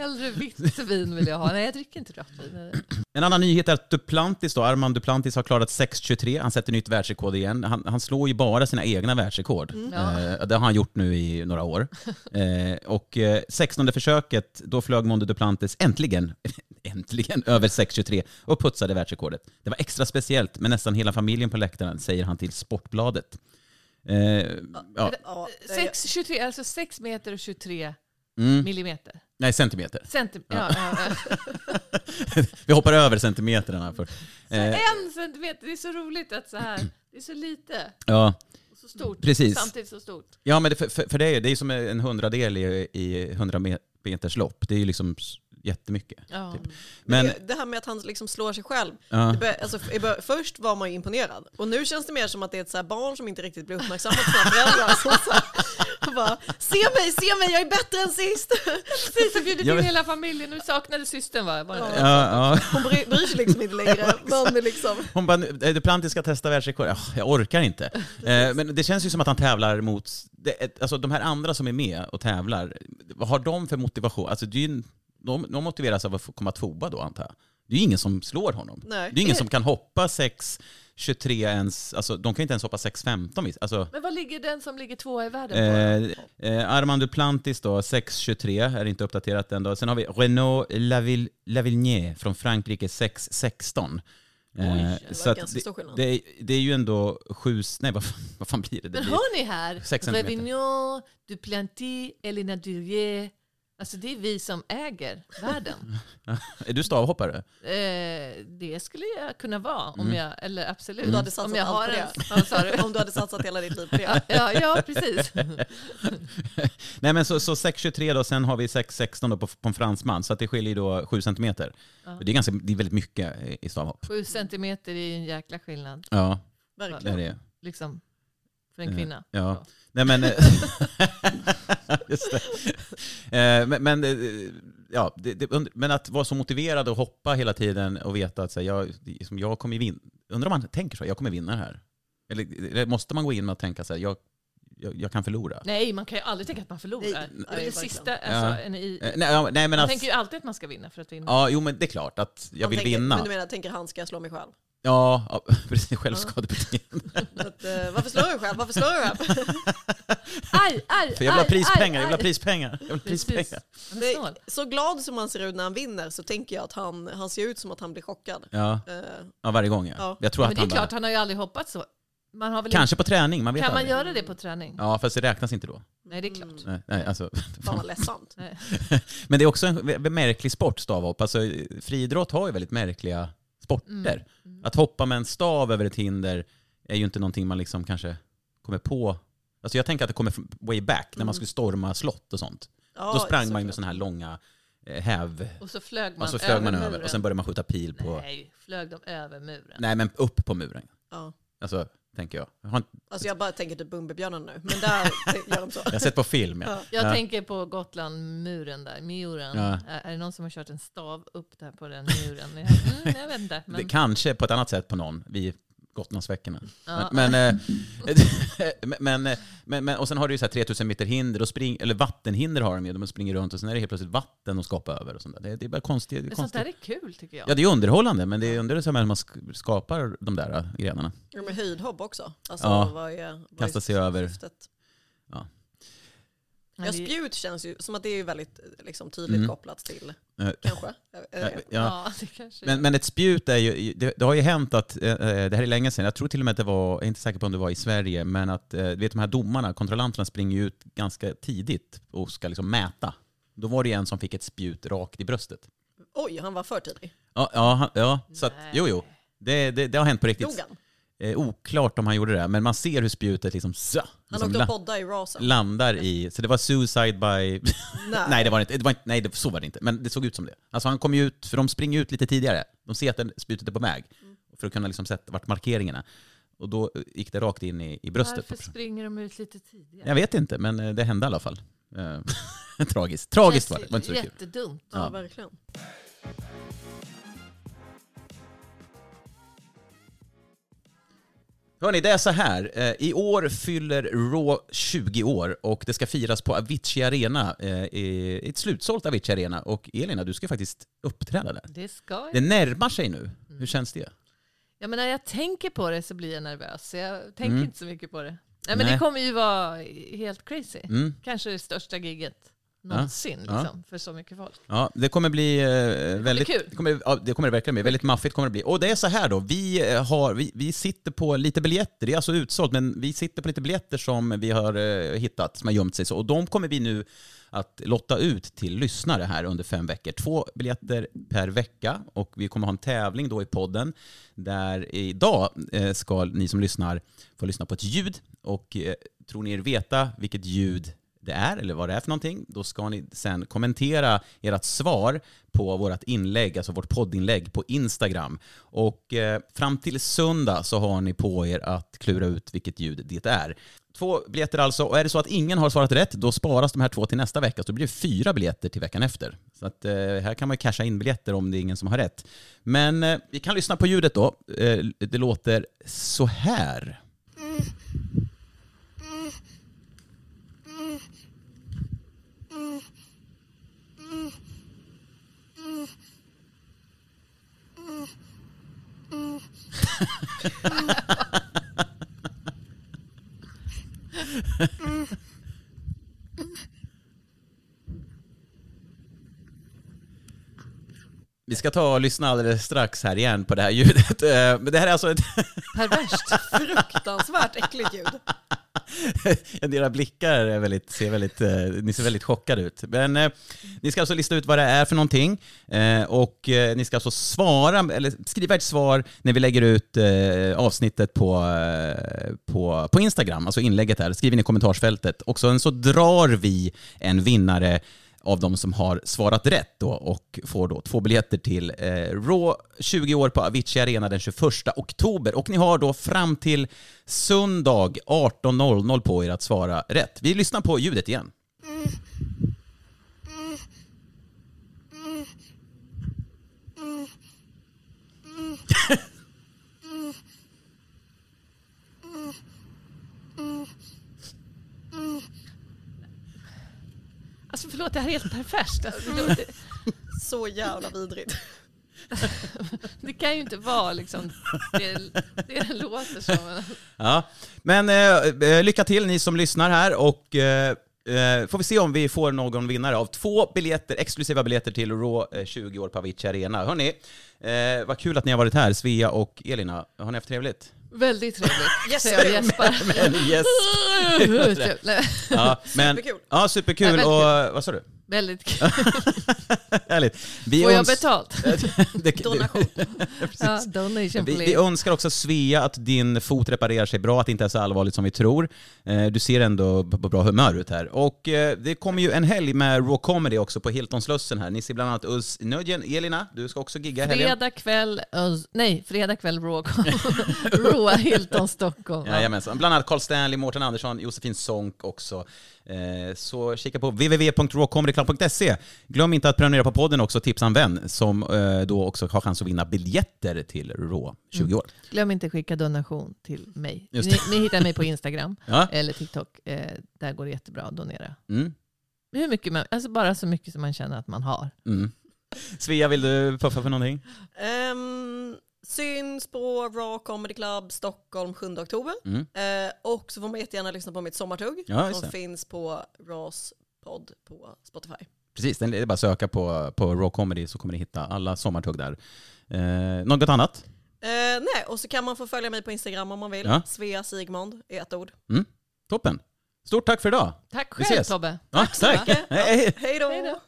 Hellre vitt vin vill jag ha. Nej, jag dricker inte rött vin. En annan nyhet är att Duplantis, då, Armand Duplantis har klarat 6.23. Han sätter nytt världsrekord igen. Han, han slår ju bara sina egna världsrekord. Ja. Eh, det har han gjort nu i några år. Eh, och eh, 16 försöket, då flög Monde Duplantis äntligen, äntligen över 6.23 och putsade världsrekordet. Det var extra speciellt med nästan hela familjen på läktaren, säger han till Sportbladet. Eh, ja, Ja, det är- 6, 23, alltså 6 meter och 23 mm, millimeter. Nej, centimeter. Centimeter. Ja. Ja, ja. Vi hoppar över centimeterna. För, eh, En centimeter, det är så roligt att så här, det är så lite ja, och så stort. Precis. Samtidigt så stort. Ja, men det, för, för, det är ju det är som en hundradel i, i 100 me- meters lopp. Det är ju liksom jättemycket. Ja. Typ. Men det, det här med att han liksom slår sig själv. ja, Det bör, alltså, bör, först var man ju imponerad och nu känns det mer som att det är ett så här barn som inte riktigt blir uppmärksammat av sina föräldrar. Som så här, bara, se mig, se mig, jag är bättre än sist. Precis, jag bjudit in vet- hela familjen. Nu saknade systern va? Var det inte? ja, ja. Hon bry, bryr sig liksom inte längre. Men liksom, Hon bara, "Eh, Duplantis ska testa världsrekord. Ja, jag orkar inte. Eh, men det känns ju som att han tävlar mot, det, alltså de här andra som är med och tävlar, vad har de för motivation? Alltså det är ju, de, de motiveras av att komma tvåa då antar jag. Det är ju ingen som slår honom. Nej. Det är ingen som kan hoppa 6.23 ens, alltså de kan ju inte ens hoppa 6.15 visst. Alltså, Men vad ligger den som ligger tvåa i världen på? eh, eh, Armand Duplantis då, 6.23, är inte uppdaterat än då. Sen har vi Renaud Laville, Lavillenier från Frankrike, 6.16. Eh, det var ganska det, stor skillnad. det, är, det är ju ändå sju, nej vad, vad fan blir det? det Men hör ni här? Revignon, Duplantis, Elina Durier. Alltså det är vi som äger världen. är du stavhoppare? eh, det skulle jag kunna vara. Om Mm. jag, eller absolut. Du hade satsat om jag allt har på en, du? Om du hade satsat hela ditt liv på det. ja, ja, precis. Nej men så, så 6.23 då, sen har vi 6.16 då på, på en fransman, så att det skiljer då 7 centimeter. Det, är ganska, det är väldigt mycket i- stavhopp. Sju centimeter är ju en jäkla skillnad. Ja, det är Verkligen. det. Liksom, för en Eh, kvinna. Ja. Nej men... eh, Just det. Eh, Men, men, ja, det, det, men att vara så motiverad och hoppa hela tiden och veta att så här, jag, det- som jag kommer vinna. Undrar om man tänker så, jag kommer vinna det här. Eller, eller måste man gå in och tänka så här, jag, jag, jag kan förlora? Nej, man kan ju aldrig tänka att man förlorar. Nej, det är nej, det verkligen. sista. Alltså, Ja. en i, Nej, ja, nej men man att... tänker ju alltid att man ska vinna för att vinna. Ja, jo men det är klart att jag Han vill tänker, vinna. Men du menar, tänker han ska jag slå mig själv? Ja, ja, precis. Självskadebeteende. Att, eh, varför slår du själv? Varför slår du själv? Aj, aj, För jag vill ha prispengar, jag vill ha prispengar. Jag vill ha Precis. prispengar. Snål. Så glad som han ser ut när han vinner så tänker jag att han, han ser ut som att han blir chockad. Ja, Eh, ja, varje gång ja. Ja. Jag tror Men att det är han klart, bara, han har ju aldrig hoppat så. Man har väl Kanske på träning, man vet kan man aldrig. göra det på träning? Ja, fast det räknas inte då. Nej, det är klart. Nej, nej, alltså, fan vad ledsamt. Men det är också en märklig sport, stavhopp. Alltså, friidrott har ju väldigt märkliga sporter. Mm. Att hoppa med en stav över ett hinder är ju inte någonting man liksom kanske kommer på. Alltså jag tänker att det kommer way back, när man skulle storma slott och sånt. Ja, Då sprang man ju med sådana här långa eh, häv... Och så flög man, så flög man över muren. och sen började man skjuta pil på... Nej, Nej, flög de över muren? men upp på muren. Ja. Alltså, tänker jag. Jag har, inte- Alltså jag bara tänker typ Bumbibjörnen nu, men där gör de så. jag har sett på film. Ja. Jag Ja. tänker på Gotland-muren där, muren. Ja. Är, det någon som har kört en stav upp där på den muren? Mm, jag vet inte. Men, Det, kanske på ett annat sätt på någon, vid Gotlandsveckorna. Ja. Men, men, eh, men, men, men, men, och sen har du ju så här 3000 meter hinder, och spring, eller vattenhinder har de ju, de springer runt och sen är det helt plötsligt vatten att skapa över. Och sånt där. Det, det är bara konstigt. Det är men sånt konstigt. där är kul tycker jag. Ja, det är underhållande, men det är under det som man sk- skapar de där eh, grenarna. Ja, med höjdhopp också. Alltså, Ja. vad är, vad Kasta är sig över. syftet? Men Ja, spjut känns ju som att det är väldigt liksom, tydligt Mm. kopplat till, Eh, kanske. Jag- jag Ja, ja. Kanske Men, men ett spjut är ju, det, det har ju hänt att, eh, det här är länge sedan, jag tror till och med att det var, jag är inte säker på om det var i Sverige, men att eh, vet de här domarna, kontrollanterna springer ju ut ganska tidigt och ska liksom mäta. Då var det en som fick ett spjut rakt i bröstet. Oj, han var för tidig. Ja, ja, han- ja så att, jo, jo. Det, det, det har hänt på Dog riktigt. han? Eh, oklart om han gjorde det, men man ser hur spjutet liksom, så, Han liksom åkte och poddade i rasen. landar i, så det var suicide by... Nej. nej, det var det inte. Det var inte nej, det, så var det inte. Men det såg ut som det. Alltså han kom ju ut, för de springer ut lite tidigare. De ser att den- spjutet är på väg. För att kunna liksom sätta vart markeringarna. Och då eh, gick det rakt in i, i bröstet. Varför springer de ut lite tidigare? Jag vet inte, men eh, det hände i alla fall. Eh, Tragiskt. Tragiskt var det. det var inte så kul. Jättedumt. Ja, Ja. verkligen. Hörni, det är så här. Eh, I år fyller Raw 20 år och det ska firas på Avicii Arena. eh, i Ett slutsålt Avicii Arena. Och Elina, du ska faktiskt uppträda där. Det ska jag. Det närmar sig nu. Hur känns det? Ja, men när jag tänker på det så blir jag nervös. Jag tänker Mm. inte så mycket på det. Nej, men Nej. det kommer ju vara helt crazy. Mm. Kanske det största giget någonsin Ja. liksom, för så mycket folk. Ja, det kommer bli eh, väldigt... kul. Det kommer, ja, det kommer det verkligen bli. Väldigt maffigt kommer det bli. Och det är så här då, vi, eh, har, vi, vi sitter på lite biljetter, det är alltså utsålt, men vi sitter på lite biljetter som vi har eh, hittat, som har gömt sig. Så, och de kommer vi nu att lotta ut till lyssnare här under fem veckor. Två biljetter per vecka och vi kommer ha en tävling då i podden där idag eh, ska ni som lyssnar få lyssna på ett ljud och eh, tror ni er veta vilket ljud det är eller vad det är för någonting, då ska ni sen kommentera ert svar på vårt inlägg, alltså vårt poddinlägg på Instagram. Och eh, fram till söndag så har ni på er att klura ut vilket ljud det är. Två biljetter alltså, och är det så att ingen har svarat rätt, då sparas de här två till nästa vecka, så då blir det fyra biljetter till veckan efter. Så att eh, här kan man ju casha in biljetter om det är ingen som har rätt. Men eh, vi kan lyssna på ljudet då. Eh, det låter så här. Vi ska ta och lyssna alldeles strax här igen på det här ljudet. Men det här är alltså ett... Perverst. Fruktansvärt äckligt ljud. Era blickar är väldigt, ser väldigt, eh, ni ser väldigt chockade ut. Men eh, ni ska alltså lista ut vad det är för någonting eh, och eh, ni ska alltså svara, eller skriva ett svar när vi lägger ut eh, avsnittet på, eh, på, på Instagram, alltså inlägget här. Skriv in i kommentarsfältet och sen så drar vi en vinnare av de som har svarat rätt då och får då två biljetter till eh, Raw 20 år på Avicii Arena den 21 oktober. Och ni har då fram till söndag 18.00 på er att svara rätt. Vi lyssnar på ljudet igen. Alltså förlåt, det här är helt perverst. Alltså, det, låter- Så jävla vidrigt. det kan ju inte vara liksom det, det låter som. Ja. Men eh, eh, lycka till ni som lyssnar här och eh, eh, får vi se om vi får någon vinnare av två biljetter, exklusiva biljetter till Raw eh, 20 år på Avicii Arena. Hörni, eh, vad kul att ni har varit här, Svea och Elina. Har ni haft trevligt? Väldigt trevligt. Yes, jag gäspar. Men yes. Nej, Ja, men. Ja, superkul. Och, vad sa du? Väldigt kul. Härligt. Vi Får jag betalt? det, Donation. Ja, donation Vi, vi önskar också Svea att din fot reparerar sig bra, att det inte är så allvarligt som vi tror. Eh, Du ser ändå på bra humör ut här. Och eh, det kommer ju en helg med Raw Comedy också på Hilton Slussen här. Ni ser bland annat Us Nödjen. Elina, du ska också gigga helgen. Fredag kväll, Ös- nej, fredag kväll Raw, Raw Hilton Stockholm. Ja. Jajamensan. Bland annat Carl Stanley, Mårten Andersson, Josefin Sonck också. Eh, Så kika på www.rawcomedyclub.se. Glöm inte att prenumerera på podden också, tipsa en vän som eh, då också har chans att vinna biljetter till Raw 20 år. Glöm inte skicka donation till mig. Ni, ni hittar mig på Instagram Ja. eller TikTok. Eh, där går det jättebra att donera. Mm. Hur mycket man, alltså bara så mycket som man känner att man har. Mm. Svea, vill du puffa för någonting? Ehm, syns på Raw Comedy Club Stockholm 7 oktober. Mm. Eh, och så får man jättegärna lyssna på mitt sommartugg Ja, som finns på Raws podd på Spotify. Precis, det är bara att söka på, på Raw Comedy så kommer ni hitta alla sommartugg där. Eh, något annat? Eh, nej, och så kan man få följa mig på Instagram om man vill. Ja. Svea Sigmond i ett ord. Mm. Toppen. Stort tack för idag. Tack Vi själv ses. Tobbe. Ja, tack. mycket. Hej, hej. Hej då.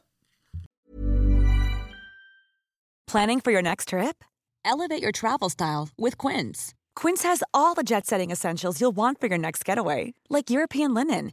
Planning for your next trip? Elevate your travel style with Quince. Quince has all the jet setting essentials you'll want for your next getaway, like European linen,